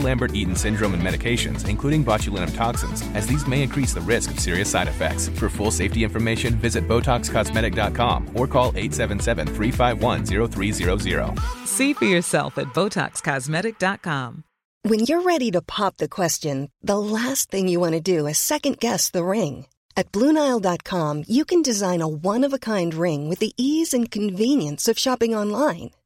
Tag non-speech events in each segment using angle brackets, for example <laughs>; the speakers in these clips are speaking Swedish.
Lambert-Eaton syndrome and medications, including botulinum toxins, as these may increase the risk of serious side effects. For full safety information, visit BotoxCosmetic.com or call 877-351-0300. See for yourself at BotoxCosmetic.com. When you're ready to pop the question, the last thing you want to do is second guess the ring. At Bluenile.com, you can design a one of a kind ring with the ease and convenience of shopping online.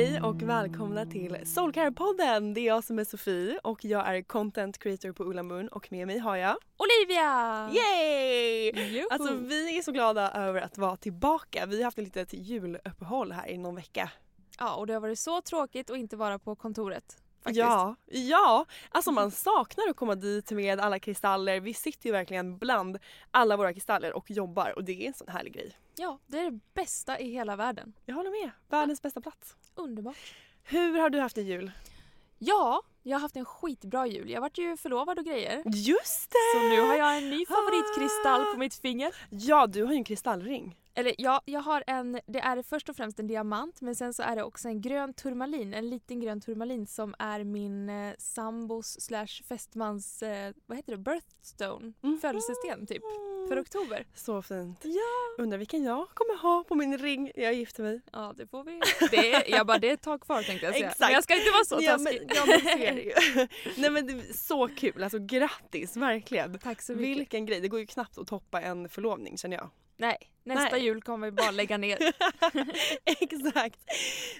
Hej och välkomna till Soulcare-podden. Det är jag som är Sofie och jag är content creator på Ulla Moon och med mig har jag Olivia! Yay! Juhu. Alltså vi är så glada över att vara tillbaka. Vi har haft ett litet juluppehåll här i någon vecka. Ja, och det har varit så tråkigt att inte vara på kontoret. Faktiskt. Ja, ja, alltså man saknar att komma dit med alla kristaller. Vi sitter ju verkligen bland alla våra kristaller och jobbar och det är en sån härlig grej. ja, det är det bästa i hela världen. Jag håller med. Världens bästa plats. Underbart. Hur har du haft en jul? Ja, jag har haft en skitbra jul. Jag vart ju förlovad och grejer. Just det! Så nu har jag en ny favoritkristall på mitt finger. Ja, du har ju en kristallring. Eller ja, jag har en, det är först och främst en diamant men sen så är det också en grön turmalin, en liten grön turmalin som är min eh, sambos slash fästmans, eh, vad heter det, birthstone, Mhm. födelsesten typ, för oktober. Så fint. Ja! Undrar vilken jag kommer ha på min ring när jag gifter mig. Ja det får vi. Det är, jag bara det är ett tag kvar tänkte jag säga. Exakt. Men jag ska inte vara så ja, men, taskig. ja men är det ju. <laughs> Nej men det är så kul, alltså grattis verkligen. Tack så mycket. Vilken grej, det går ju knappt att toppa en förlovning känner jag. Nej, nästa Nej. jul kommer vi bara lägga ner. <laughs> Exakt.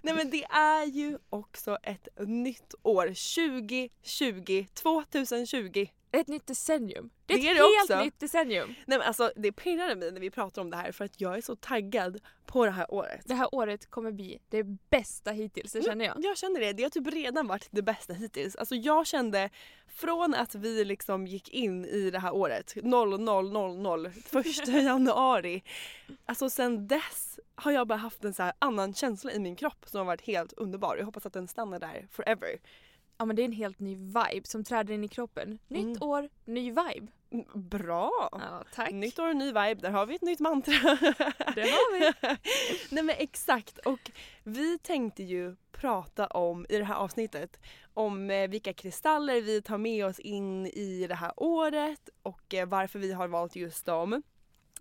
Nej men det är ju också ett nytt år, 2020, 2020. Ett nytt decennium. Det är Det ett är det helt också. nytt decennium. Nej men alltså det pirrar mig när vi pratar om det här för att jag är så taggad på det här året. Det här året kommer bli det bästa hittills, det känner jag. Jag känner det. Det har typ redan varit det bästa hittills. Alltså jag kände från att vi liksom gick in i det här året 0000 första <laughs> januari. Alltså sen dess har jag bara haft en så annan känsla i min kropp som har varit helt underbar. Jag hoppas att den stannar där forever. Ja men det är en helt ny vibe som träder in i kroppen. Nytt Mm. år, ny vibe. Mm, Bra! Ja, tack. Nytt år, ny vibe. Där har vi ett nytt mantra. Det har vi. <laughs> Nej men exakt och vi tänkte ju prata om i det här avsnittet om eh, vilka kristaller vi tar med oss in i det här året och eh, varför vi har valt just dem.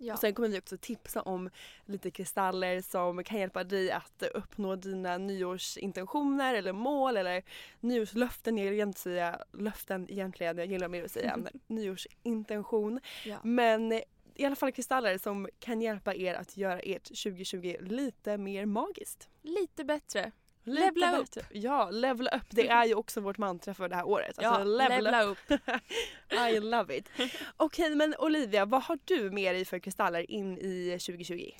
Ja. Och sen kommer vi också tipsa om lite kristaller som kan hjälpa dig att uppnå dina nyårsintentioner eller mål eller nyårslöften. Jag vill inte säga löften egentligen, jag gillar mer att säga <laughs> nyårsintention. Ja. Men i alla fall kristaller som kan hjälpa er att göra ert 2020 lite mer magiskt. Lite bättre. Levla upp. Ja, levla upp. Det är ju också vårt mantra för det här året. Ja, Alltså, levla upp. <laughs> I love it. Okej men Olivia, vad har du med dig för kristaller in i 2020?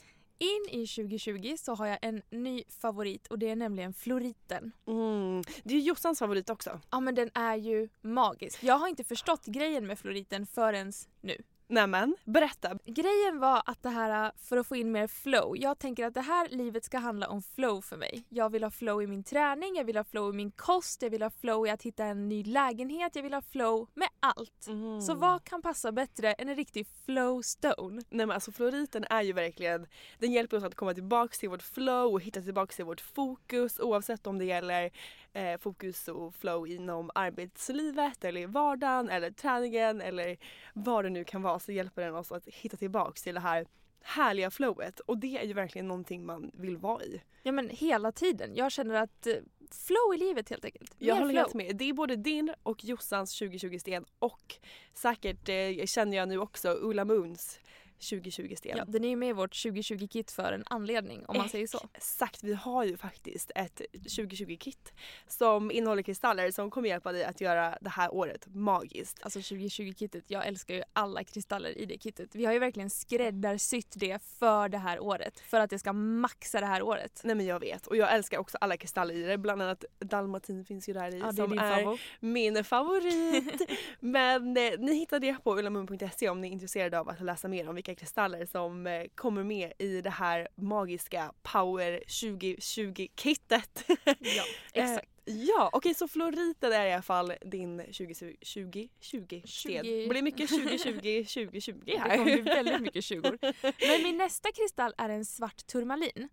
in i 2020 så har jag en ny favorit och det är nämligen floriten. Mm. Det är ju Jossans favorit också. Ja men den är ju magisk. Jag har inte förstått grejen med floriten förrän nu. Nämen, berätta. Grejen var att det här för att få in mer flow. Jag tänker att det här livet ska handla om flow för mig. Jag vill ha flow i min träning, jag vill ha flow i min kost, jag vill ha flow i att hitta en ny lägenhet, jag vill ha flow med allt. Mm. Så vad kan passa bättre än en riktig flow stone? Nej men alltså floriten är ju verkligen, den hjälper oss att komma tillbaks till vårt flow och hitta tillbaks till vårt fokus oavsett om det gäller eh, fokus och flow inom arbetslivet eller i vardagen eller träningen eller vad det nu kan vara så hjälper den oss att hitta tillbaks till det här härliga flowet och det är ju verkligen någonting man vill vara i. Ja men hela tiden. Jag känner att eh, flow i livet helt enkelt. Jag Mer håller flow. helt med. Det är både din och Jossans 2020-sten och säkert eh, känner jag nu också Ulla Moons 2020-sten. Ja, den är ju med i vårt 2020-kit för en anledning om man säger så. Exakt, vi har ju faktiskt ett 2020-kit som innehåller kristaller som kommer hjälpa dig att göra det här året magiskt. Alltså 2020-kittet, jag älskar ju alla kristaller i det kittet. Vi har ju verkligen skräddarsytt det för det här året. För att det ska maxa det här året. Nej men jag vet och jag älskar också alla kristaller i det. Bland annat dalmatin finns ju där i Ja, som är min favorit. <laughs> men eh, ni hittar det på ullamun.se om ni är intresserade av att läsa mer om vilka kristaller som eh, kommer med i det här magiska Power 2020-kittet. <laughs> Ja, exakt. Eh, ja, okej så floriten är i alla fall din 2020 2020 sten. Det blir mycket 2020 2020 Det här. kommer bli väldigt mycket 20 <laughs> Men min nästa kristall är en svart turmalin.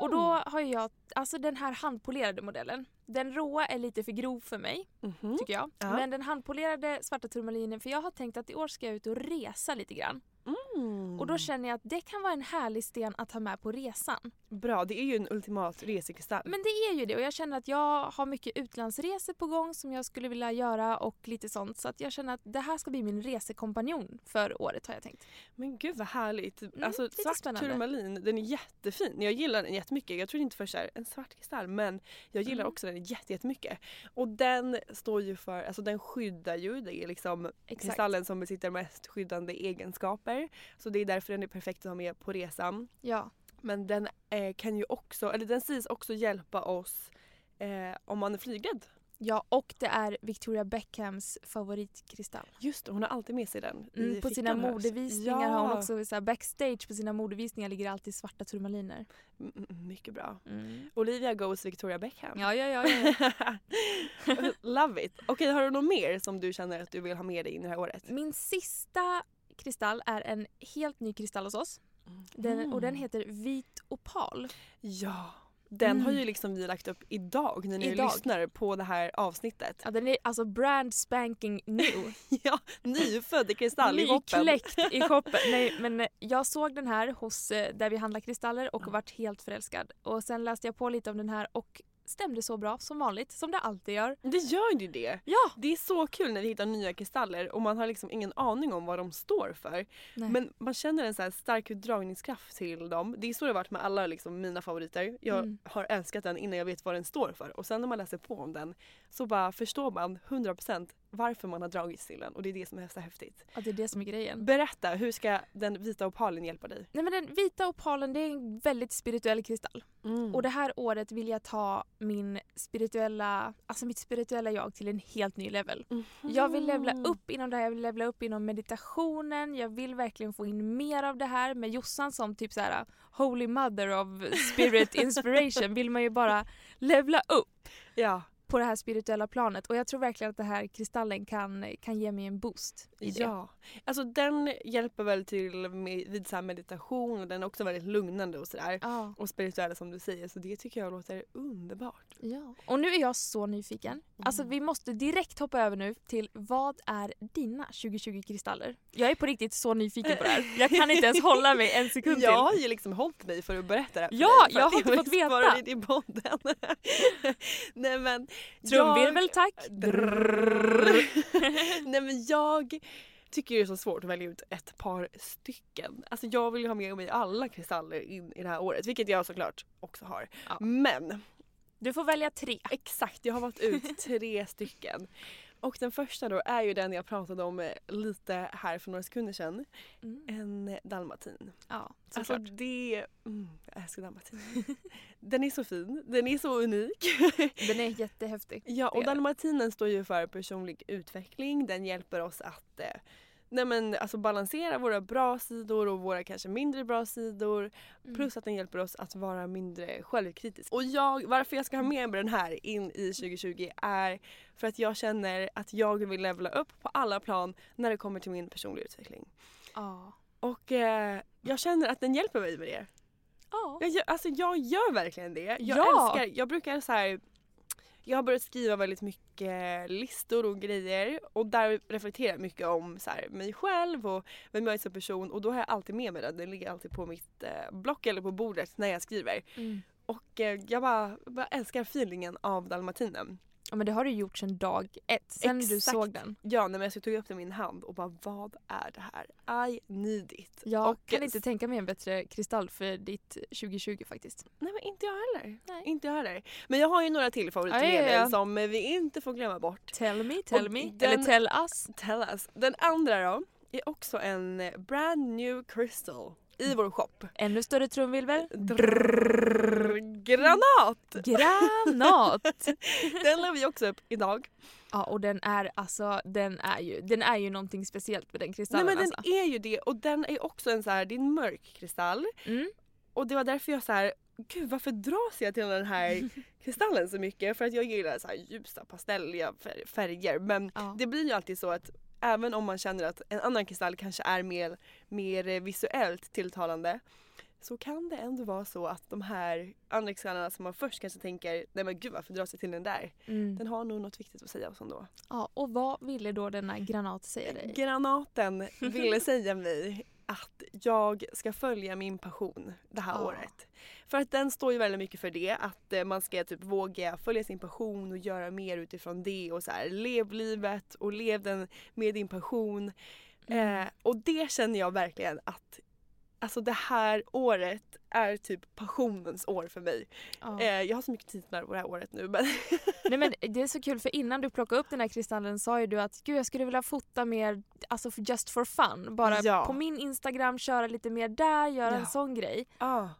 Och då har jag, alltså den här handpolerade modellen. Den råa är lite för grov för mig, Mhm. tycker jag. Ja. Men den handpolerade svarta turmalinen, för jag har tänkt att i år ska jag ut och resa lite grann. Mm. Och då känner jag att det kan vara en härlig sten att ha med på resan. Bra, det är ju en ultimat resekristall. Men det är ju det och jag känner att jag har mycket utlandsresor på gång som jag skulle vilja göra och lite sånt. Så att jag känner att det här ska bli min resekompanjon för året har jag tänkt. Men gud vad härligt. alltså lite svart spännande. turmalin, den är jättefin. Jag gillar den jättemycket. Jag tror inte först är en svart kristall men jag gillar Mm. också den jätte- jättemycket. Och den står ju för, alltså den skyddar ju. Det är liksom Exakt. kristallen som besitter mest skyddande egenskaper. Så det är därför den är perfekt att ha med på resan. Ja. Men den eh, kan ju också, eller den sägs också hjälpa oss eh, om man är flygrädd. Ja, och det är Victoria Beckhams favoritkristall. Just det, hon har alltid med sig den Mm, på sina modevisningar har hon Ja. också så här, backstage på sina modevisningar ligger alltid svarta turmaliner. Mm, mm, mycket bra. Mm. Olivia goes Victoria Beckham. Ja, ja, ja. ja. <laughs> Love it. Okej, har du något mer som du känner att du vill ha med dig in i det här året? Min sista kristall är en helt ny kristall hos oss. Den, och den heter vit opal. Ja. Den Mm. har ju liksom vi lagt upp idag när ni Idag. lyssnar på det här avsnittet. Ja, den är alltså brand spanking new. <laughs> Ja, nyfödd i kristall i hoppen. Nykläckt i <laughs> shoppen. Nej men eh, jag såg den här hos eh, där vi handlar kristaller och vart helt förälskad. Och sen läste jag på lite om den här och stämde så bra som vanligt, som det alltid gör. Det gör ju det. Ja! Det är så kul när vi hittar nya kristaller och man har liksom ingen aning om vad de står för. Nej. Men man känner en så stark dragningskraft till dem. Det är så det har varit med alla liksom mina favoriter. Jag Mm. har älskat den innan jag vet vad den står för. Och sen när man läser på om den så bara förstår man 100% varför man har dragits till den. Och det är det som är så häftigt. Ja, det är det som är grejen. Berätta, hur ska den vita opalen hjälpa dig? Nej men den vita opalen det är en väldigt spirituell kristall. Mm. Och det här året vill jag ta min spirituella, alltså mitt spirituella jag till en helt ny level. Jag vill levla upp inom det här, jag vill levla upp inom meditationen, jag vill verkligen få in mer av det här med Jossan som typ så här holy mother of spirit <laughs> inspiration vill man ju bara levla upp Ja, på det här spirituella planet och jag tror verkligen att det här kristallen kan, kan ge mig en boost i det. ja. Alltså den hjälper väl till med, vid så meditation och den är också väldigt lugnande och sådär. Ja. Och spirituell som du säger så det tycker jag låter underbart. Ja. Och nu är jag så nyfiken. Alltså vi måste direkt hoppa över nu till vad är dina 2020 kristaller? Jag är på riktigt så nyfiken på det här. Jag kan inte ens hålla mig en sekund <laughs> Jag till. har ju liksom hållit mig för att berätta det här Ja, för jag har inte fått veta. spara lite i podden. <laughs> Nej men Trumvirvel tack. <laughs> Nej men jag tycker det är så svårt att välja ut ett par stycken. Alltså jag vill ju ha med mig alla kristaller in i det här året, vilket jag såklart också har. Ja. Men Du får välja tre. exakt, jag har valt ut <laughs> tre stycken. Och den första då är ju den jag pratade om eh, lite här för några sekunder sedan. Mm. En dalmatin. Ja, Alltså såklart. det... Mm, jag älskar dalmatin. <laughs> den är så fin, den är så unik. <laughs> Den är jättehäftig. ja och dalmatinen står ju för personlig utveckling. Den hjälper oss att eh, nej men, alltså balansera våra bra sidor och våra kanske mindre bra sidor. Mm. Plus att den hjälper oss att vara mindre självkritiska. Och jag, varför jag ska ha med mig den här in i 2020 är för att jag känner att jag vill levela upp på alla plan när det kommer till min personliga utveckling. Ja. Och eh, jag känner att den hjälper mig med det. Ja. Jag, alltså jag gör verkligen det. Jag Ja. älskar, jag brukar så här. Jag har börjat skriva väldigt mycket listor och grejer och där reflekterar jag mycket om så här, mig själv och vem jag är som person och då har jag alltid med mig den. Den ligger alltid på mitt eh, block eller på bordet när jag skriver. Mm. Och eh, jag bara, bara älskar feelingen av dalmatinen. Ja men det har du gjort sedan dag ett. Sen du Exakt. såg den. Ja, när jag så tog upp den i min hand och bara vad är det här? I need it. Jag och, kan inte tänka mig en bättre kristall för ditt 2020 faktiskt. Nej men inte jag heller. Nej. Inte jag heller. Men jag har ju några till favoriter Ja, ja, ja. som vi inte får glömma bort. Tell me, tell Och me. den- Eller tell us. Tell us. Den andra då är också en brand new crystal i vår shop. Ännu större trumvirvel. Granat! Granat! <laughs> Den la vi också upp idag. ja och den är alltså, den är ju, den är ju någonting speciellt med den Nej kristallen men den alltså. är ju det och den är också en så här, det är en mörk kristall. Mm. Och det var därför jag så här, gud varför dras jag till den här <laughs> kristallen så mycket? För att jag gillar så här ljusa pastelliga fär- färger men Ja. det blir ju alltid så att även om man känner att en annan kristall kanske är mer, mer eh, visuellt tilltalande så kan det ändå vara så att de här andra kristallerna som man först kanske tänker nej men gud varför dras jag till den där? Mm. Den har nog något viktigt att säga oss ändå. Ja, och vad ville då denna granat säga dig? Granaten ville säga mig att jag ska följa min passion det här Ja. året. För att den står ju väldigt mycket för det, att eh, man ska typ våga följa sin passion och göra mer utifrån det och så här, lev livet och lev den med din passion. Eh, och det känner jag verkligen att Alltså det här året är typ passionens år för mig. Ja. Eh, jag har så mycket på det här året nu men <laughs> Nej men det är så kul för innan du plockade upp den här kristallen sa ju du att gud jag skulle vilja fota mer alltså just for fun. Bara Ja. på min Instagram köra lite mer där, göra Ja. en sån grej.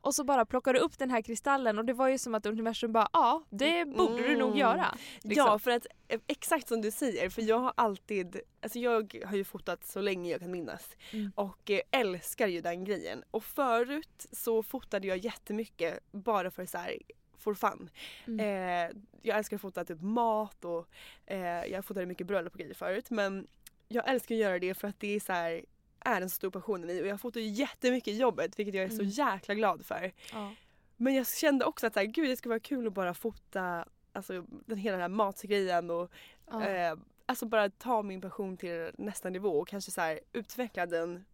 Och så bara plockade du upp den här kristallen och det var ju som att universum bara ja det borde du nog Mm. göra. liksom. Ja, för att eh, exakt som du säger, för jag har alltid, alltså jag har ju fotat så länge jag kan minnas Mm. och eh, älskar ju den grejen. Och förut så fotade jag jättemycket bara för så här for fun. Mm. Eh, jag älskar att fota typ mat och eh, jag fotade mycket bröllop och grejer förut men jag älskar att göra det för att det är så här är en stor passion i mig och jag fotar ju jättemycket i jobbet vilket jag är så Mm. jäkla glad för. Ja. Men jag kände också att så här, gud det skulle vara kul att bara fota alltså, den hela den här matgrejen och Ja. eh, alltså bara ta min passion till nästa nivå och kanske så här, utveckla den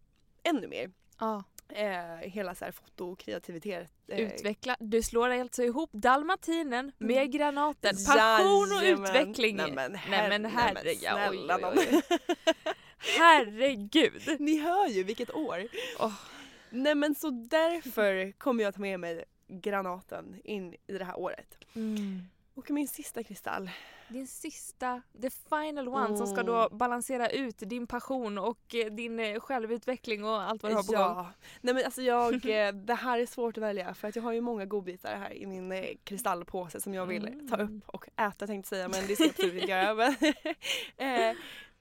ännu mer. Ja. Eh, hela så här fotokreativitet. Eh, Utveckla. Du slår alltså ihop dalmatinen med Mm. granaten. Passion och Jajamän. utveckling. Nej men, Nej, her- nej, herregud. snälla oj, oj, oj. Herregud. <laughs> Ni hör ju vilket år. Åh. Nej men så därför kommer jag ta med mig granaten in i det här året. Mm. Och min sista kristall. Din sista, the final one som ska Mm. då balansera ut din passion och eh, din eh, självutveckling och allt vad du har på gång. ja. Nej men alltså jag, <laughs> eh, det här är svårt att välja för att jag har ju många godbitar här i min kristallpåse som jag vill ta Mm. upp och äta tänkte säga men det ska jag absolut inte göra. <laughs> Eh,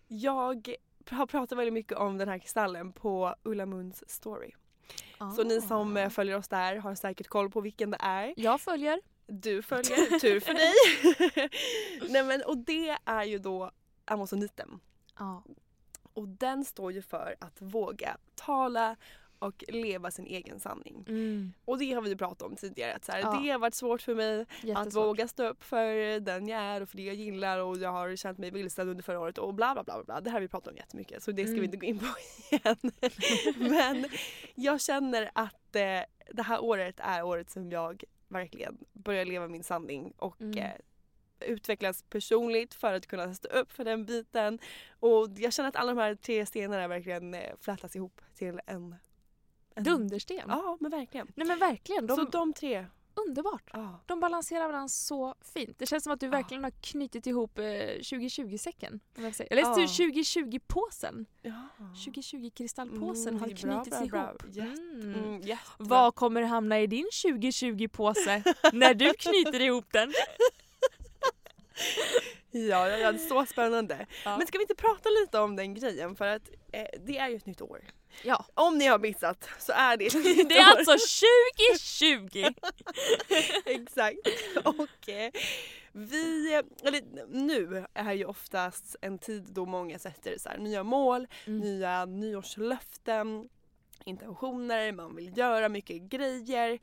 jag har pratat väldigt mycket om den här kristallen på Ulla Munds story. Så ni som Ah. följer oss där har säkert koll på vilken det är. Jag följer. Du följer, <laughs> tur för dig. <laughs> Nej men och det är ju då amazoniten. Ja. Och den står ju för att våga tala och leva sin egen sanning. Mm. Och det har vi ju pratat om tidigare. Att så här, Ja. Det har varit svårt för mig att Jättesvårt. våga stå upp för den jag är och för det jag gillar och jag har känt mig vilsen under förra året och bla bla bla. bla. Det här har vi pratat om jättemycket så det ska vi Mm. inte gå in på <laughs> igen. Men jag känner att eh, det här året är året som jag verkligen börjar leva min sanning och Mm. eh, utvecklas personligt för att kunna stå upp för den biten. Och jag känner att alla de här tre stenarna verkligen eh, flätas ihop till en... en Dundersten. Ja men verkligen. Nej men verkligen. De, Så de tre underbart. Ja. De balanserar varandra så fint. Det känns som att du verkligen har knutit ihop eh, 2020-säcken. om jag. Eller Ja. 2020-påsen. Ja. 2020-kristallpåsen Mm, har bra, knutits bra, bra. ihop. Jätte- Mm. Mm. Vad kommer hamna i din 2020-påse när du knyter ihop den? <laughs> Ja, ja, så spännande. Ja. Men ska vi inte prata lite om den grejen för att eh, det är ju ett nytt år. Ja. Om ni har missat så är det ett <laughs> nytt Det är år. alltså 2020! <laughs> Exakt. Och eh, vi, eller nu är ju oftast en tid då många sätter så här, nya mål, Mm. nya nyårslöften, intentioner, man vill göra mycket grejer.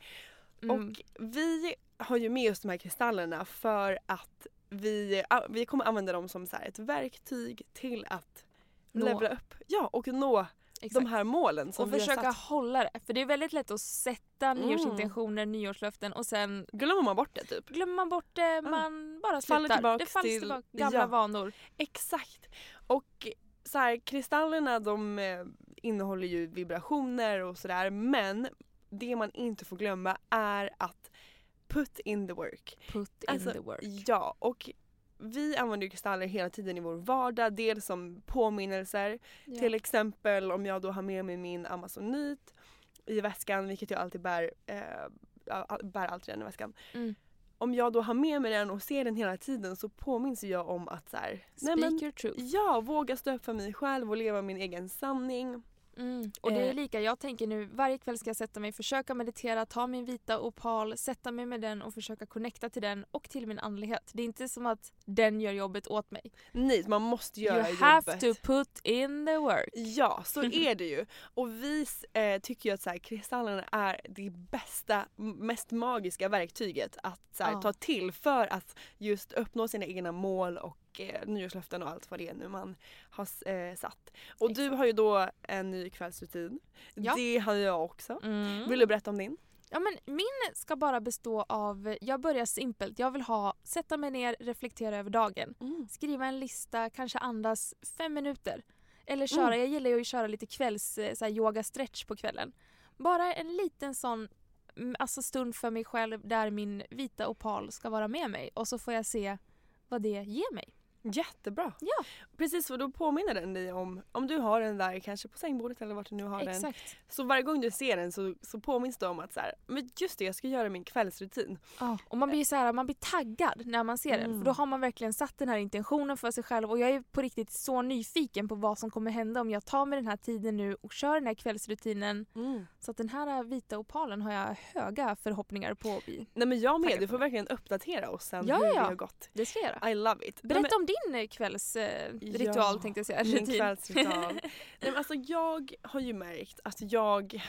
Mm. Och vi har ju med oss de här kristallerna för att vi, vi kommer använda dem som så ett verktyg till att Nå. levla upp ja, och nå Exakt. de här målen som och vi har försöka satt. hålla det. För det är väldigt lätt att sätta Mm. nyårsintentioner, nyårslöften och sen Glömmer man bort det typ. glömmer man bort det, man bara Faller slutar. tillbaks det faller till- tillbaka, gamla ja. vanor. Exakt. Och så här, kristallerna de eh, innehåller ju vibrationer och sådär men det man inte får glömma är att put in the work. Put in Alltså, the work. Ja, och vi använder ju kristaller hela tiden i vår vardag. Dels som påminnelser. Ja. Till exempel om jag då har med mig min amazonit i väskan, vilket jag alltid bär. Eh, bär alltid den i väskan. Mm. Om jag då har med mig den och ser den hela tiden så påminns jag om att så här, Speak men, your truth. ja, våga stå upp för mig själv och leva min egen sanning. Mm. Och det är Eh. lika, jag tänker nu varje kväll ska jag sätta mig, försöka meditera, ta min vita opal, sätta mig med den och försöka connecta till den och till min andlighet. Det är inte som att den gör jobbet åt mig. Nej, man måste göra you have jobbet. to put in the work. Ja, så <laughs> är det ju. Och vi eh, tycker ju att så här, kristallerna är det bästa, mest magiska verktyget att så här, Ja. ta till för att just uppnå sina egna mål och eh, nyårslöften och allt vad det är nu man har eh, satt. Och du har ju då en ny kvällsrutin. Ja. Det har jag också. Mm. Vill du berätta om din? Ja, men min ska bara bestå av, jag börjar simpelt. Jag vill ha, sätta mig ner, reflektera över dagen. Skriva en lista, kanske andas fem minuter. Eller köra, Mm. jag gillar ju att köra lite kvälls eh, så här, yoga stretch på kvällen. Bara en liten sån mm, alltså stund för mig själv där min vita opal ska vara med mig och så får jag se vad det ger mig. Jättebra. Ja. Precis, för då påminner den dig om, om du har den där kanske på sängbordet eller vart du nu har den. Exakt. Så varje gång du ser den så, så påminns du om att så här, men just det jag ska göra min kvällsrutin. Ja, och man blir så här, man blir taggad när man ser den. Mm. För då har man verkligen satt den här intentionen för sig själv och jag är på riktigt så nyfiken på vad som kommer hända om jag tar mig den här tiden nu och kör den här kvällsrutinen. Så att den här vita opalen har jag höga förhoppningar på att bli. Nej men jag med, du får det. verkligen uppdatera oss sen Ja, hur ja, det har gått. Det ska jag göra. I love it. Berätta om din kvällsritual eh, Ja, tänkte jag säga. min kvällsritual. <laughs> Nej, alltså jag har ju märkt att jag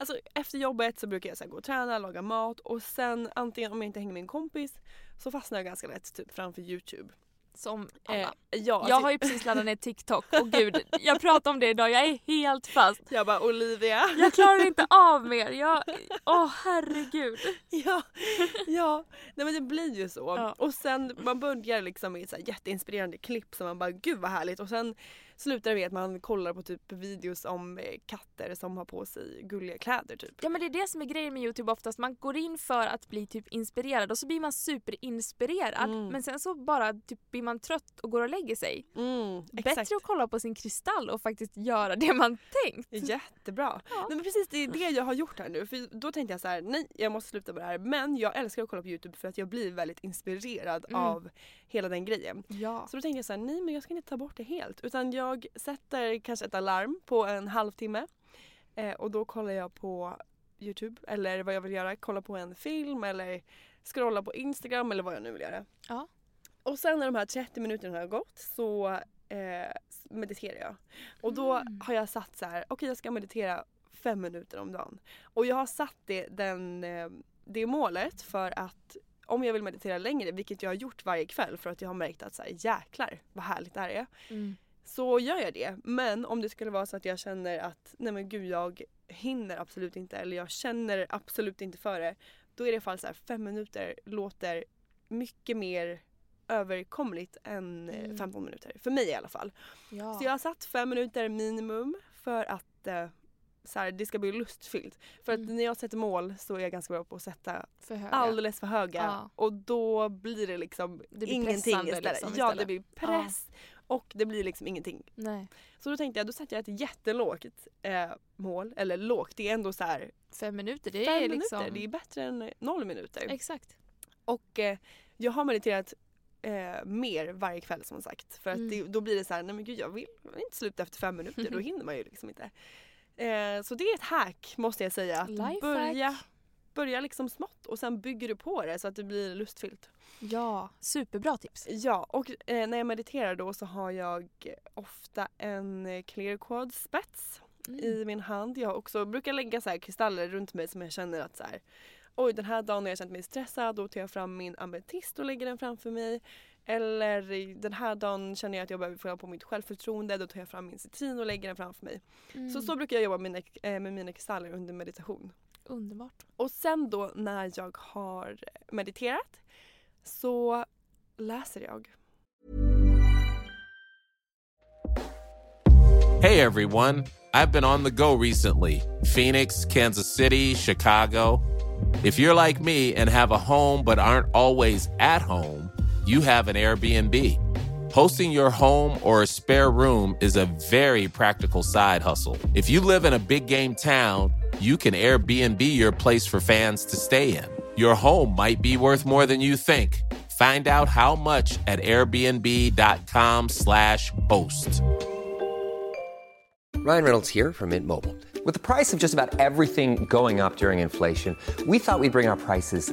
Alltså efter jobbet så brukar jag så gå och träna, laga mat och sen antingen om jag inte hänger med en kompis så fastnar jag ganska lätt typ framför Youtube. Som alla. Eh, ja, jag alltså, har ju precis laddat ner TikTok och gud, jag pratade om det idag, jag är helt fast. jag bara Olivia. Jag klarar inte av mer. Jag, åh herregud. Ja, ja. Nej men det blir ju så. Ja. Och sen man börjar liksom med så jätteinspirerande klipp som man bara gud vad härligt och sen slutar med att man kollar på typ videos om eh, katter som har på sig gulliga kläder typ. Ja men det är det som är grejen med Youtube oftast. Man går in för att bli typ inspirerad och så blir man superinspirerad. Mm. Men sen så bara typ blir man trött och går och lägger sig. Mm, Bättre att kolla på sin kristall och faktiskt göra det man tänkt. Jättebra. Ja. Nej, men precis det är det jag har gjort här nu. För då tänkte jag så här: nej jag måste sluta med det här. Men jag älskar att kolla på Youtube för att jag blir väldigt inspirerad Mm. av hela den grejen. Ja. Så då tänkte jag så här: nej men jag ska inte ta bort det helt. Utan jag sätter kanske ett alarm på en halvtimme. Eh, och då kollar jag på Youtube eller vad jag vill göra. Kolla på en film eller scrolla på Instagram eller vad jag nu vill göra. Ja. Och sen när de här 30 minuterna har gått så eh, mediterar jag. Och då Mm. har jag satt så här, okej jag ska meditera fem minuter om dagen. Och jag har satt det, den, eh, det målet för att om jag vill meditera längre, vilket jag har gjort varje kväll för att jag har märkt att så här, jäklar vad härligt det här är. Mm. Så gör jag det. Men om det skulle vara så att jag känner att nej men gud jag hinner absolut inte eller jag känner absolut inte för det. Då är det i fall så här fem minuter låter mycket mer överkomligt än eh, Mm. 15 minuter. För mig i alla fall. Ja. Så jag har satt fem minuter minimum för att eh, så här, det ska bli lustfyllt. För att Mm. när jag sätter mål så är jag ganska bra på att sätta För höga. alldeles för höga Ja. och då blir det liksom Det blir ingenting istället. liksom Ja, istället. det blir press och det blir liksom ingenting. Nej, Så då tänkte jag, då sätter jag ett jättelågt eh, mål. Eller lågt, det är ändå så här fem minuter det fem är minuter. liksom... Det är bättre än noll minuter. Exakt. Och eh, jag har mediterat eh, mer varje kväll som sagt. För att Mm. det, då blir det så här, nej men gud jag vill, jag vill inte sluta efter fem minuter, då <laughs> hinner man ju liksom inte. Eh, så det är ett hack måste jag säga. Att Lifehack. börja, börja liksom smått och sen bygger du på det så att det blir lustfyllt. Ja, superbra tips. Ja, och eh, när jag mediterar då så har jag ofta en clear quad spets Mm. i min hand. Jag också brukar lägga så kristaller runt mig som jag känner att så här, oj den här dagen har jag känt mig stressad då tar jag fram min ametist och lägger den framför mig. Eller den här dagen känner jag att jag behöver få på mitt självförtroende då tar jag fram min citrin och lägger den framför mig. Mm. Så så brukar jag jobba med mina, eh, med mina kristaller under meditation. Underbart. Och sen då när jag har mediterat så läser jag. Hey everyone, I've been on the go recently Phoenix, Kansas City, Chicago. If you're like me and have a home but aren't always at home, you have an Airbnb. Hosting your home or a spare room is a very practical side hustle. If you live in a big game town, you can Airbnb your place for fans to stay in. Your home might be worth more than you think. Find out how much at airbnb.com/slash host. Ryan Reynolds here from Mint Mobile. With the price of just about everything going up during inflation, we thought we'd bring our prices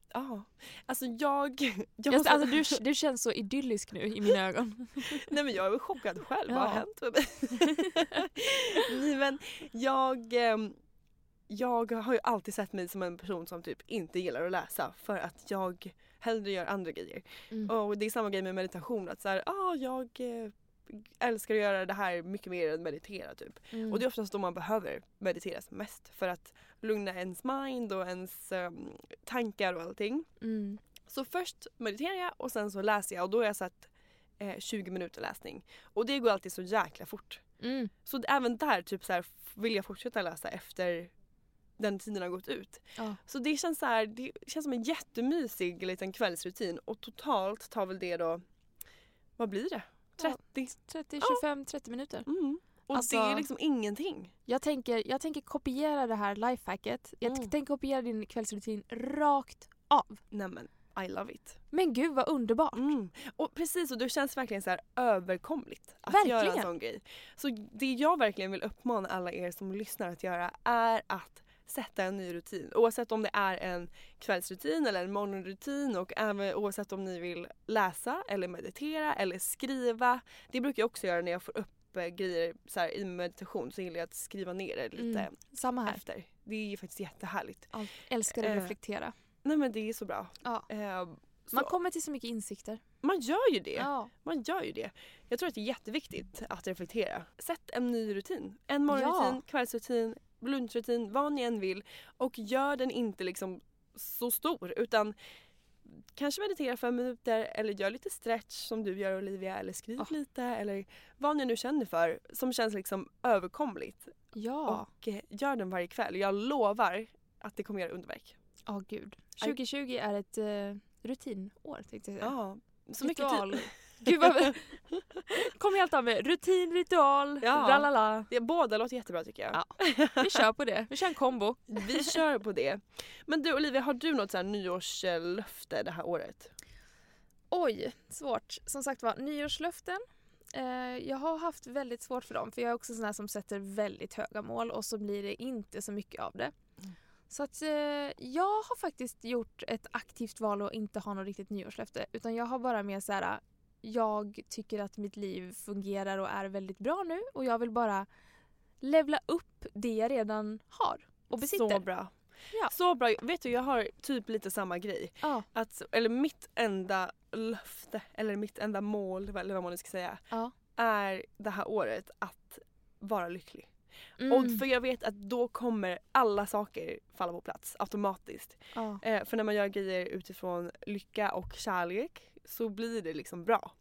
Ja, alltså jag... jag Jag, alltså, du, du känns så idyllisk nu i mina ögon. <laughs> Nej men jag är chockad själv, vad har Ja. hänt med mig? <laughs> Nej men jag... ehm, Jag har ju alltid sett mig som en person som typ inte gillar att läsa för att jag hellre gör andra grejer. Mm. Och det är samma grej med meditation att så här, ah, jag eh, älskar att göra det här mycket mer än meditera typ. Mm. Och det är oftast då man behöver meditera som mest för att lugna ens mind och ens ehm, tankar och allting. Mm. Så först mediterar jag och sen så läser jag och då har jag satt eh, 20 minuter läsning. Och det går alltid så jäkla fort. Mm. Så även där typ så här, vill jag fortsätta läsa efter den tiden har gått ut. Ja. Så det känns, så här, det känns som en jättemysig liten kvällsrutin och totalt tar väl det då, vad blir det? Ja. 30? 30, 25, 30 minuter. Mm. Och Alltså- det är liksom ingenting. Jag tänker, jag tänker kopiera det här lifehacket. Jag Mm. tänker kopiera din kvällsrutin rakt av. Nämen, I love it. Men gud vad underbart. Mm. Och precis och det känns verkligen så här överkomligt att Verkligen. göra en sån grej. Så det jag verkligen vill uppmana alla er som lyssnar att göra är att sätta en ny rutin. Oavsett om det är en kvällsrutin eller en morgonrutin och även oavsett om ni vill läsa eller meditera eller skriva. Det brukar jag också göra när jag får upp eh, grejer så här, i meditation så gillar jag att skriva ner det lite Mm. Samma här. efter. Det är ju faktiskt jättehärligt. Allt. Älskar att Eh, reflektera. Nej men det är så bra. Ja. Eh, så Man kommer till så mycket insikter. man gör ju det. Ja. Man gör ju det. Jag tror att det är jätteviktigt att reflektera. Sätt en ny rutin. En morgonrutin, Ja. kvällsrutin, lunchrutin, vad ni än vill och gör den inte liksom så stor utan kanske meditera fem minuter eller gör lite stretch som du gör Olivia eller skriv Ah. lite eller vad ni nu känner för som känns liksom överkomligt Ja. och eh, gör den varje kväll. Jag lovar att det kommer göra underverk. Ja, gud. 2020 är ett uh, rutinår tänkte jag säga. Ja, så mycket tid. Gud vad... Kommer helt av med rutin, ritual, Ja. ralala. Ja, båda låter jättebra tycker jag. Ja. Vi kör på det. Vi kör en kombo. Vi kör på det. Men du Olivia, har du något så här nyårslöfte det här året? Oj, svårt. Som sagt var, nyårslöften. Eh, jag har haft väldigt svårt för dem för jag är också sån här som sätter väldigt höga mål och så blir det inte så mycket av det. Så att eh, jag har faktiskt gjort ett aktivt val att inte ha något riktigt nyårslöfte utan jag har bara mer så här jag tycker att mitt liv fungerar och är väldigt bra nu och jag vill bara levla upp det jag redan har och besitter. Så bra. Ja. Så bra. Vet du, jag har typ lite samma grej. Ja, Att, eller mitt enda löfte, eller mitt enda mål, eller vad man nu ska säga, ja. är det här året att vara lycklig. Mm. Och för jag vet att då kommer alla saker falla på plats automatiskt. Eh, för när man gör grejer utifrån lycka och kärlek så blir det liksom bra.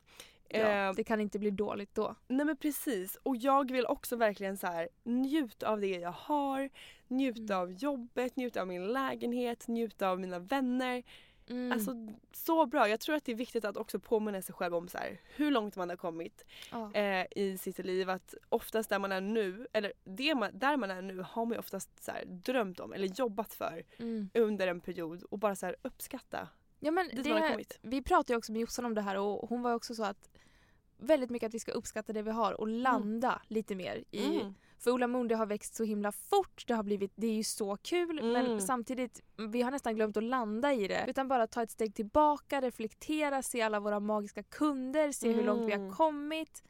Ja, Eh, det kan inte bli dåligt då. Nej men precis. Och jag vill också verkligen så här njuta av det jag har. Njuta Mm. av jobbet, njuta av min lägenhet, njuta av mina vänner. Mm. Alltså så bra. Jag tror att det är viktigt att också påminna sig själv om så här, hur långt man har kommit ja. eh, i sitt liv. Att oftast där man är nu, eller det man, där man är nu har man ju oftast så här, drömt om eller jobbat för Mm. under en period och bara så här, uppskatta. Ja, men dit man har det, kommit. vi pratade ju också med Jossan om det här och hon var också så att väldigt mycket att vi ska uppskatta det vi har och landa lite mer i Mm. För Ola Moon det har växt så himla fort, det har blivit, det är ju så kul Mm. men samtidigt, vi har nästan glömt att landa i det. Utan bara ta ett steg tillbaka, reflektera, se alla våra magiska kunder, se hur långt vi har Mm. kommit.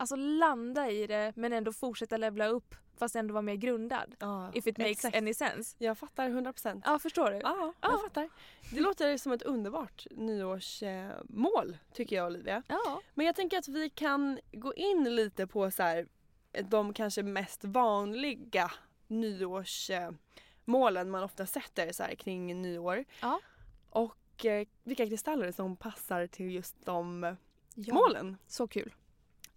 Alltså landa i det men ändå fortsätta levla upp fast ändå vara mer grundad. Ja, If it makes exakt. any sense. Jag fattar 100%. Ja, förstår du? Ja, Ja. jag fattar. Det låter som ett underbart nyårsmål tycker jag Olivia. Ja. Men jag tänker att vi kan gå in lite på så här, de kanske mest vanliga nyårsmålen man ofta sätter så här, kring nyår. Ja. Och eh, vilka kristaller som passar till just de ja. målen. Så kul.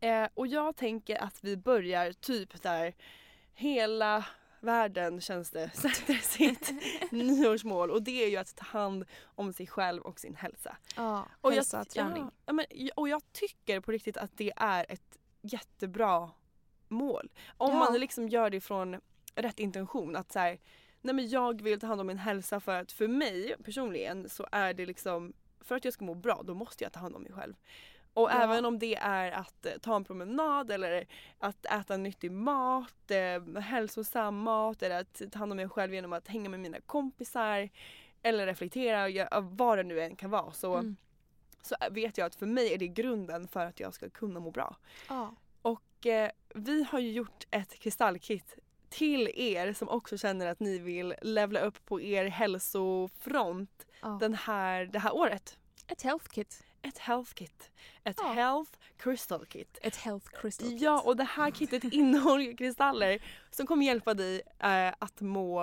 Eh, och jag tänker att vi börjar typ där hela världen känns det <laughs> sätter sitt nyårsmål och det är ju att ta hand om sig själv och sin hälsa. Ja, Och hälsa, jag, träning. Ja, ja, men, och jag tycker på riktigt att det är ett jättebra mål. Om Ja. man liksom gör det från rätt intention. Att så här, nej men jag vill ta hand om min hälsa för att för mig personligen så är det liksom för att jag ska må bra då måste jag ta hand om mig själv. Och Ja. även om det är att eh, ta en promenad eller att äta nyttig mat, eh, hälsosam mat eller att ta hand om mig själv genom att hänga med mina kompisar eller reflektera, vad det nu än kan vara så, Mm. så vet jag att för mig är det grunden för att jag ska kunna må bra. Ja. Och eh, vi har ju gjort ett kristallkit till er som också känner att ni vill levla upp på er hälsofront Ja. den här, det här året. Ett health kit. Ett health kit. Ett Ja. health crystal kit. Ett health crystal kit. Ja och det här kittet <laughs> innehåller kristaller som kommer hjälpa dig eh, att må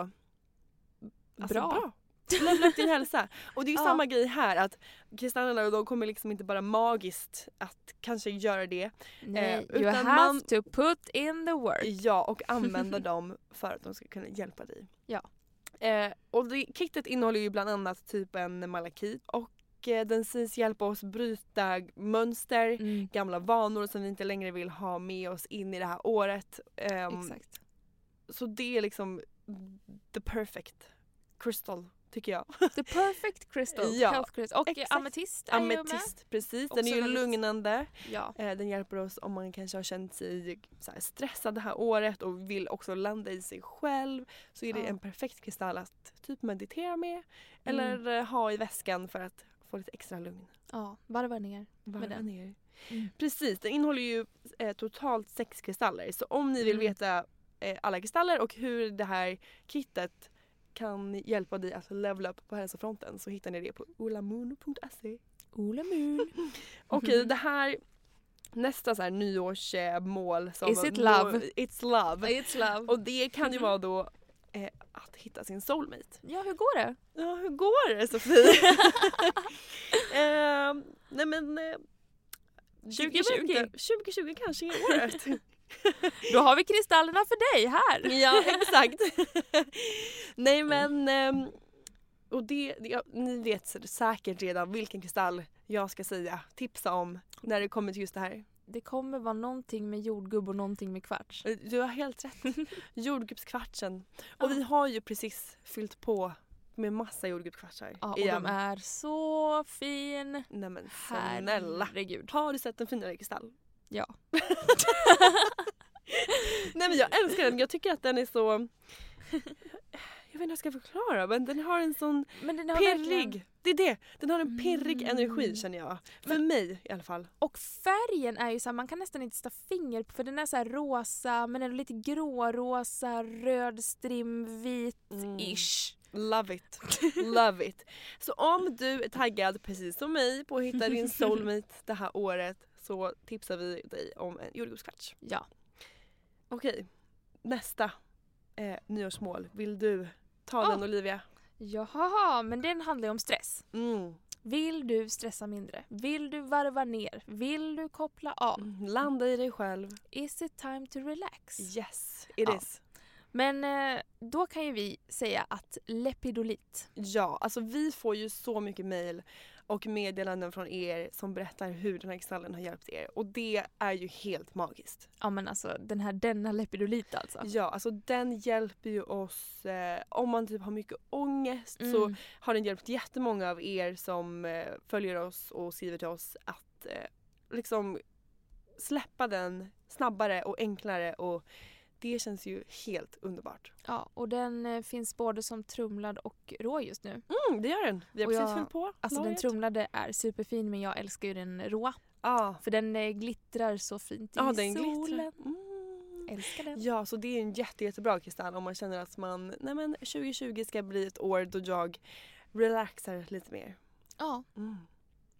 alltså, Bra. bra. Levla upp din hälsa. Och det är ju <laughs> Ja. samma grej här att kristallerna de kommer liksom inte bara magiskt att kanske göra det. Nej, Eh, you utan have man- to put in the work. Ja och <laughs> använda dem för att de ska kunna hjälpa dig. Ja. Eh, och det, kittet innehåller ju bland annat typ en malakit och eh, den sägs hjälpa oss bryta mönster, Mm, gamla vanor som vi inte längre vill ha med oss in i det här året. Ehm, exakt. Så det är liksom the perfect crystal tycker jag. <laughs> The perfect crystal. Ja, health crystal. Och exakt. ametist är ju med. Ametist, precis. Också Den är ju lugnande. Ja. Eh, Den hjälper oss om man kanske har känt sig stressad det här året och vill också landa i sig själv. Så är det Ja. en perfekt kristall att typ meditera med eller Mm. eh, ha i väskan för att få lite extra lugn. ja, varva ner. Varva den. ner. Mm. Precis, den innehåller ju eh, totalt sex kristaller. Så om ni vill Mm. veta eh, alla kristaller och hur det här kittet kan hjälpa dig att levela upp på hälsofronten så hittar ni det på olamoon.se. Ola Moon. <laughs> Okej, det här nästa så här nyårsmål som Is it love? It's love. It's love. Och det kan ju vara då eh, att hitta sin soulmate. Ja, hur går det? Ja, hur går det Sofie? <laughs> eh, nej men... Eh, jag vet 2020. inte. 2020 kanske är året. <laughs> Då har vi kristallerna för dig här. ja, exakt. <laughs> nej men... ehm, och det, det- ja, ni vet säkert redan vilken kristall jag ska säga, tipsa om när det kommer till just det här. Det kommer vara någonting med jordgubb och någonting med kvarts. Eh, Du har helt rätt. <laughs> Jordgubbskvartsen. Och vi har ju precis fyllt på med massa jordgubbskvartsar Ja, och igen. de är så fin. Nej men snälla. Herregud. Har du sett en finare kristall? Ja. <laughs> Nej men jag älskar den. Jag tycker att den är så... <laughs> Jag vet inte hur jag ska förklara men den har en sån Men har pirrig... verkligen- Det är det. Den har en pirrig Mm. energi känner jag. För mig i alla fall. Och färgen är ju så här, man kan nästan inte sätta finger på för den är så rosa men ändå lite grårosa, röd strim, vit-ish. Love it. Love it. <laughs> Så om du är taggad precis som mig på att hitta din soulmate det här året så tipsar vi dig om en jordgubbskvarts. Ja. Okej, nästa eh, nyårsmål. Vill du ta Ah. den Olivia? Jaha, men den handlar ju om stress. Mm. Vill du stressa mindre? Vill du varva ner? Vill du koppla av? Mm. Landa i dig själv. Is it time to relax? Yes, it Ja. is. Men eh, då kan ju vi säga att Lepidolit, Ja, alltså vi får ju så mycket mail och meddelanden från er som berättar hur den här kristallen har hjälpt er och det är ju helt magiskt. ja men alltså den här denna Lepidolit alltså. Ja, alltså den hjälper ju oss eh, om man typ har mycket ångest så Mm. har den hjälpt jättemånga av er som eh, följer oss och skriver till oss att eh, liksom släppa den snabbare och enklare och det känns ju helt underbart. Ja, och den eh, finns både som trumlad och rå just nu. Mm, det gör den. Vi har Och precis fyllt på Alltså den lagret. trumlade är superfin men jag älskar ju den råa. Ja, För den eh, glittrar så fint i ja den solen. glittrar. Mm. Älskar den. Ja, så det är en jätte, jättebra kristall om man känner att man, nej men 2020 ska bli ett år då jag relaxar lite mer. Ja, Mm.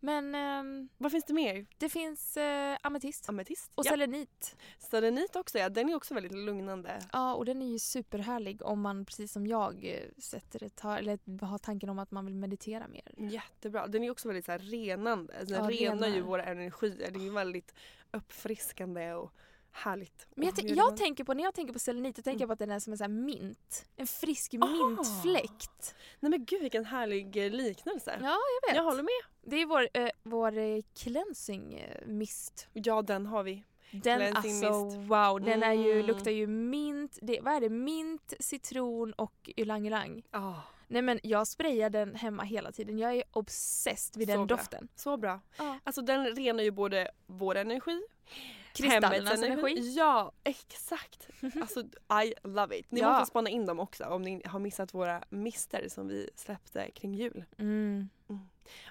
Men ehm, Vad finns det mer? det finns eh, ametist Ametist? och ja. selenit. Selenit också ja, den är också väldigt lugnande. Ja, och den är ju superhärlig om man precis som jag eh, sätter ett, har, eller har tanken om att man vill meditera mer. Jättebra. Den är också väldigt så här renande. Den Ja, renar ju renar. våra energier. Det är ju väldigt uppfriskande och härligt. Men jag, jag man- tänker på, när jag tänker på selenit, då tänker jag på att den är som en sån här mint. En frisk Ah! mintfläkt. Nej men gud vilken härlig eh, liknelse. Ja, jag vet. Jag håller med. Det är vår, eh, vår eh, cleansing eh, mist. Ja den har vi. Den Cleansing alltså mist. wow, den är ju, Mm. luktar ju mint, det, vad är det? Mint, citron och ylang ylang. Ah, Nej men jag sprayar den hemma hela tiden. Jag är obsessed vid Så den bra. doften. så bra. Ja. Alltså den renar ju både vår energi, Kristallernas energi. Ja, exakt. Alltså I love it. Ni Ja. måste spana in dem också om ni har missat våra mister som vi släppte kring jul. Mm.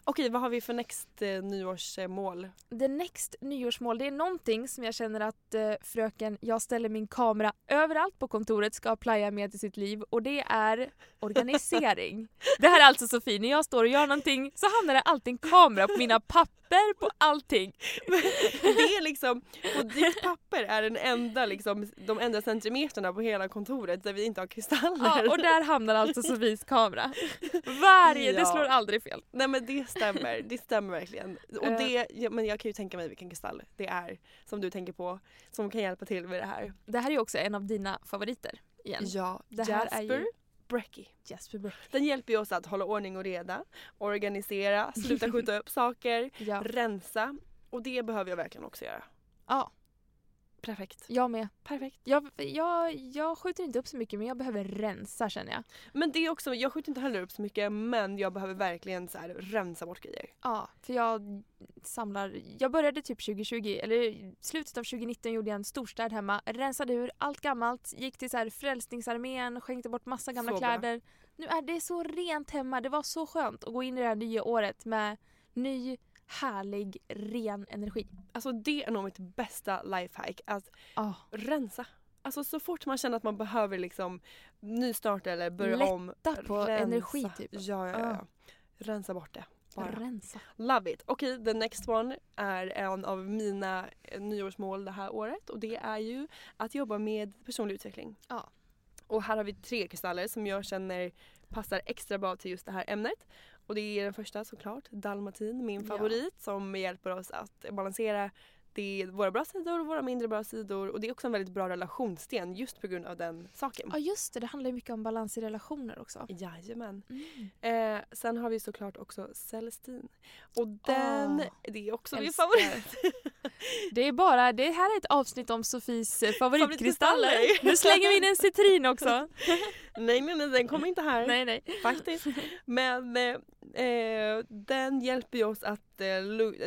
Okej, vad har vi för next eh, nyårsmål? The next nyårsmål, det är någonting som jag känner att eh, fröken Jag ställer min kamera överallt på kontoret ska playa med i sitt liv och det är organisering. <laughs> det här är alltså Sofie, när jag står och gör någonting så hamnar det alltid en kamera på mina papper, på allting. det är liksom, på ditt papper är den enda, liksom, de enda centimeterna på hela kontoret där vi inte har kristaller. Ja, och där hamnar alltså Sofies kamera. Varje, det Ja. slår aldrig fel. Nej men det stämmer, det stämmer verkligen. Och Eh. det, ja, men jag kan ju tänka mig vilken kristall det är som du tänker på som kan hjälpa till med det här. Det här är ju också en av dina favoriter igen. Ja, Det här är Jasper ju- Brecky. Jasper. Den hjälper ju oss att hålla ordning och reda, organisera, sluta skjuta upp saker, <laughs> Ja. rensa. Och det behöver jag verkligen också göra. ja, Perfekt. jag med. Perfekt. Jag, jag, jag skjuter inte upp så mycket men jag behöver rensa känner jag. Men det är också, jag skjuter inte heller upp så mycket men jag behöver verkligen så här, rensa bort grejer. Ja, för jag samlar... Jag började typ 2020, eller slutet av 2019 gjorde jag en storstäd hemma. Rensade ur allt gammalt, gick till så här Frälsningsarmén, skänkte bort massa gamla Så bra. kläder. Nu är det så rent hemma. Det var så skönt att gå in i det här nya året med ny, härlig, ren energi. Alltså det är nog mitt bästa lifehack, att Ja, rensa. Alltså så fort man känner att man behöver liksom nystarta eller börja Lätta om. på energi, typ. Ja, ja, ja. Ja. Rensa bort det. Bara. rensa. Love it. Okej, the next one är en av mina eh, nyårsmål det här året och det är ju att jobba med personlig utveckling. Ja. Och här har vi tre kristaller som jag känner passar extra bra till just det här ämnet. Och det är den första såklart, dalmatin, min Ja. favorit som hjälper oss att balansera det är våra bra sidor och våra mindre bra sidor och det är också en väldigt bra relationssten just på grund av den saken. Ja just det, det handlar ju mycket om balans i relationer också. Jajamän. Mm. Eh, sen har vi såklart också Celestin. Och den, Åh, det är också min favorit. <laughs> Det är bara, det här är ett avsnitt om Sofies eh. Favoritkristaller. Nu slänger vi in en citrin också. <laughs> nej nej nej, den kommer inte här. nej nej. Faktiskt. <laughs> Men eh, eh, den hjälper ju oss att, eh,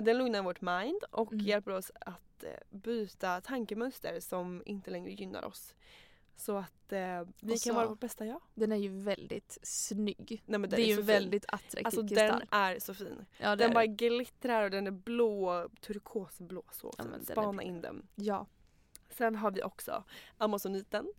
den lugnar vårt mind och Mm. hjälper oss att eh, byta tankemönster som inte längre gynnar oss. Så att eh, vi Och kan så- vara vårt bästa jag. Den är ju väldigt snygg. Nej, det är ju så en väldigt attraktiv Alltså kristall. den är så fin. ja, Den är bara glittrar och den är blå, turkosblå så. Ja, så är spana bra. in den. ja. Sen har vi också Amazoniten.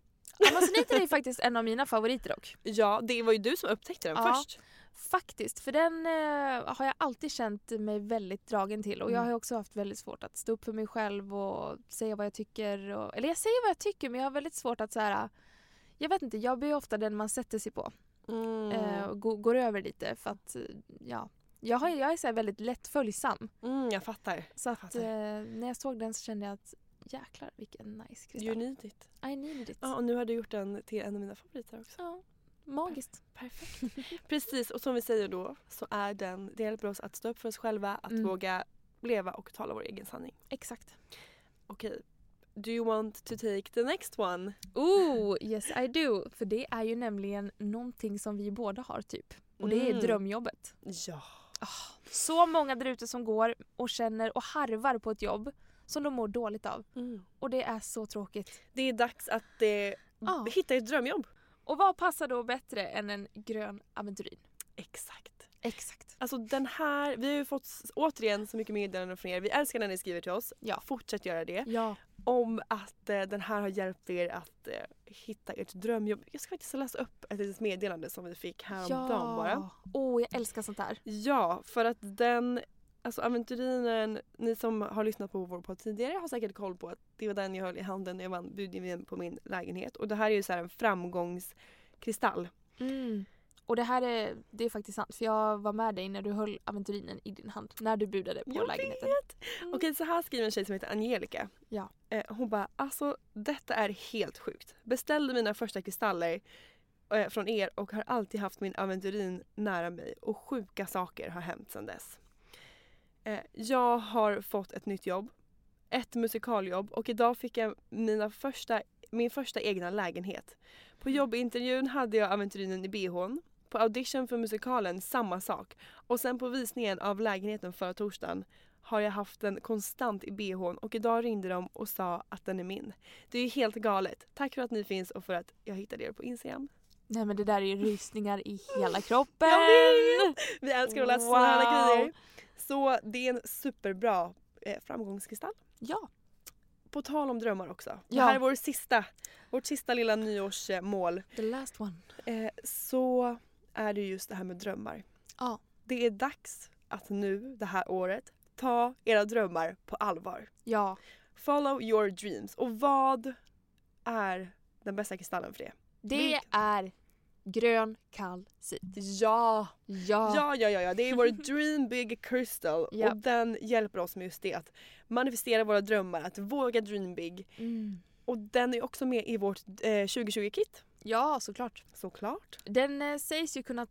Amazoniten är faktiskt en av mina favoriter dock. <laughs> Ja, det var ju du som upptäckte den Ja. först. Faktiskt, för den eh, har jag alltid känt mig väldigt dragen till och jag Mm. har också haft väldigt svårt att stå upp för mig själv och säga vad jag tycker. Och, eller jag säger vad jag tycker men jag har väldigt svårt att så här. Jag vet inte, jag blir ofta den man sätter sig på Mm. eh, och gå- går över lite för att ja. Jag, har, jag är så väldigt lätt följsam. Mm, jag fattar. Så att Fattar. eh, när jag såg den så kände jag att jäklar vilken nice You kristall. need it. I needed it. Ja, och nu har du gjort den till en av mina favoriter också. Ja, magiskt. Perfekt. <laughs> Precis, och som vi säger då så är den, det hjälper oss att stå upp för oss själva, att Mm. våga leva och tala vår egen sanning. Exakt. Okej, do you want to take the next one? Oh, yes I do. För det är ju nämligen någonting som vi båda har typ. Och det är Mm. drömjobbet. Ja. Så många där ute som går och känner och harvar på ett jobb som de mår dåligt av. Och det är så tråkigt. Det är dags att eh, Ja. hitta ett drömjobb. Och vad passar då bättre än en grön aventurin? Exakt. Exakt. Alltså den här, vi har ju fått återigen så mycket meddelanden från er. Vi älskar när ni skriver till oss. Ja. Fortsätt göra det. Ja. Om att eh, den här har hjälpt er att eh, hitta ert drömjobb. Jag ska faktiskt läsa upp ett litet meddelande som vi fick häromdagen bara. Åh, jag älskar sånt här. Ja, för att den, alltså aventurinen, ni som har lyssnat på vår podd tidigare har säkert koll på att det var den jag höll i handen när jag vann budgivningen på min lägenhet. Och det här är ju så en framgångskristall. Mm. Och det här är, det är faktiskt sant för jag var med dig när du höll aventurinen i din hand. När du budade på Jag lägenheten. Mm. Okej, så här skriver en tjej som heter Angelica. Ja. Eh, hon bara, alltså detta är helt sjukt. Beställde mina första kristaller eh, från er och har alltid haft min aventurin nära mig och sjuka saker har hänt sedan dess. Eh, jag har fått ett nytt jobb, ett musikaljobb och idag fick jag mina första, min första egna lägenhet. På jobbintervjun hade jag aventurinen i bhn. På audition för musikalen samma sak. Och sen på visningen av lägenheten förra torsdagen har jag haft den konstant i bhn och idag ringde de och sa att den är min. Det är ju helt galet. Tack för att ni finns och för att jag hittade er på Instagram. Nej men det där är ju rysningar i hela kroppen. Jag vet! Vi älskar att läsa sådana här Wow. grejer. Så det är en superbra eh, framgångskristall. Ja. På tal om drömmar också. Det Ja. här är vår sista, vårt sista lilla nyårsmål. The last one. Eh, så är det just det här med drömmar. Ja. Det är dags att nu, det här året, ta era drömmar på allvar. Ja. Follow your dreams. Och vad är den bästa kristallen för det? Det Vilk- är grön kalcit. Ja! Ja. Ja, ja, ja, ja. Det är vår <laughs> Dream Big Crystal Japp. och den hjälper oss med just det. Att manifestera våra drömmar, att våga dream big. Mm. Och den är också med i vårt eh, 2020-kit. Ja, såklart. Såklart. Den eh, sägs ju kunna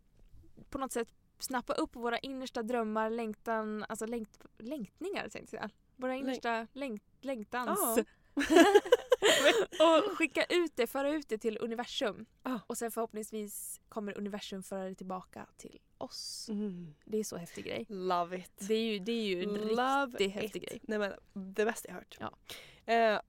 på något sätt snappa upp våra innersta drömmar, längtan, alltså längt, längtningar tänkte jag. Våra innersta längt, längtans. Ja. <laughs> <laughs> <laughs> och skicka ut det, föra ut det till universum. Ja. Och sen förhoppningsvis kommer universum föra det tillbaka till oss. Mm. Det är så häftig grej. Love it. Det är ju, det är ju en Love riktigt häftig it. grej. Nej men det bästa jag hört. Ja. Eh,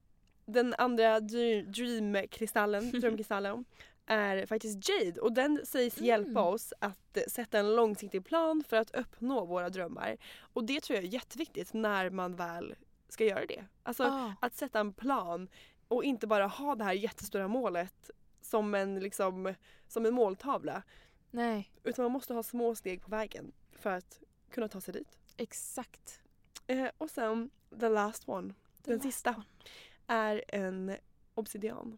den andra dr- dreamkristallen, <laughs> drömkristallen är faktiskt Jade och den sägs Mm. hjälpa oss att eh, sätta en långsiktig plan för att uppnå våra drömmar. Och det tror jag är jätteviktigt när man väl ska göra det. Alltså Ah. att sätta en plan och inte bara ha det här jättestora målet som en, liksom, som en måltavla. Nej, Utan man måste ha små steg på vägen för att kunna ta sig dit. exakt. Eh, och sen the last one, The den last sista, one. är en obsidian.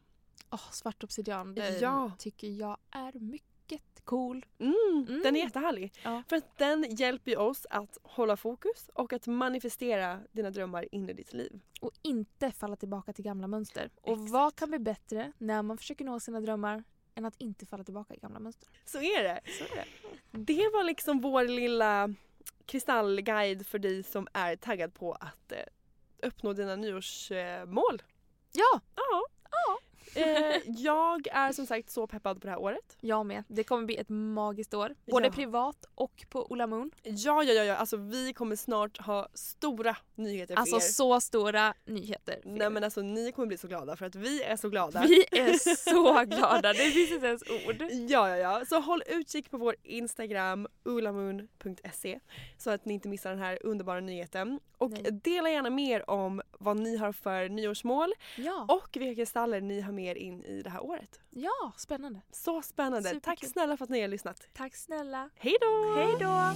Åh, svart obsidian, den Ja. tycker jag är mycket cool. Mm, Mm. Den är jättehärlig. Ja. För att den hjälper oss att hålla fokus och att manifestera dina drömmar in i ditt liv. Och inte falla tillbaka till gamla mönster. Och vad kan bli bättre när man försöker nå sina drömmar än att inte falla tillbaka i gamla mönster? Så är det. Det var liksom vår lilla kristallguide för dig som är taggad på att eh, uppnå dina nyårsmål. Ja, Ja. Ja. <laughs> Eh, jag är som sagt så peppad på det här året. jag med. Det kommer bli ett magiskt år. Både Ja. privat och på Ola Moon. Ja, ja, ja, ja. Alltså vi kommer snart ha stora nyheter för Alltså er. så stora nyheter. Nej men alltså ni kommer bli så glada för att vi är så glada. Vi är <laughs> så glada, det finns inte ens ord. Ja, ja, ja. Så håll utkik på vår Instagram, ulamoon.se så att ni inte missar den här underbara nyheten. Och Nej. dela gärna mer om vad ni har för nyårsmål Ja, och vilka kristaller ni har med in i det här året. ja spännande. Så spännande. Superkul. Tack snälla för att ni har lyssnat. Tack snälla. Hej då! Hej då!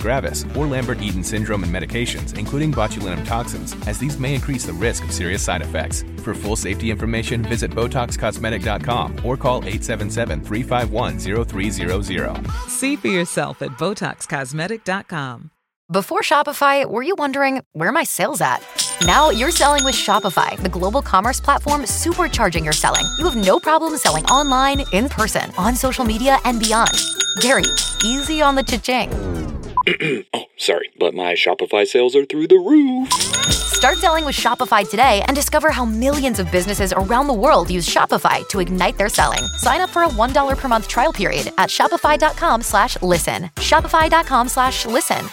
gravis, or Lambert-Eaton syndrome and medications, including botulinum toxins, as these may increase the risk of serious side effects. For full safety information, visit BotoxCosmetic.com or call 877-351-0300. See for yourself at BotoxCosmetic.com. Before Shopify, were you wondering where are my sales at? Now you're selling with Shopify, the global commerce platform supercharging your selling. You have no problem selling online, in person, on social media, and beyond. Gary, easy on the cha-ching. <clears throat> oh, sorry, but my Shopify sales are through the roof. Start selling with Shopify today and discover how millions of businesses around the world use Shopify to ignite their selling. Sign up for a $1 per month trial period at shopify.com slash listen. Shopify.com slash listen.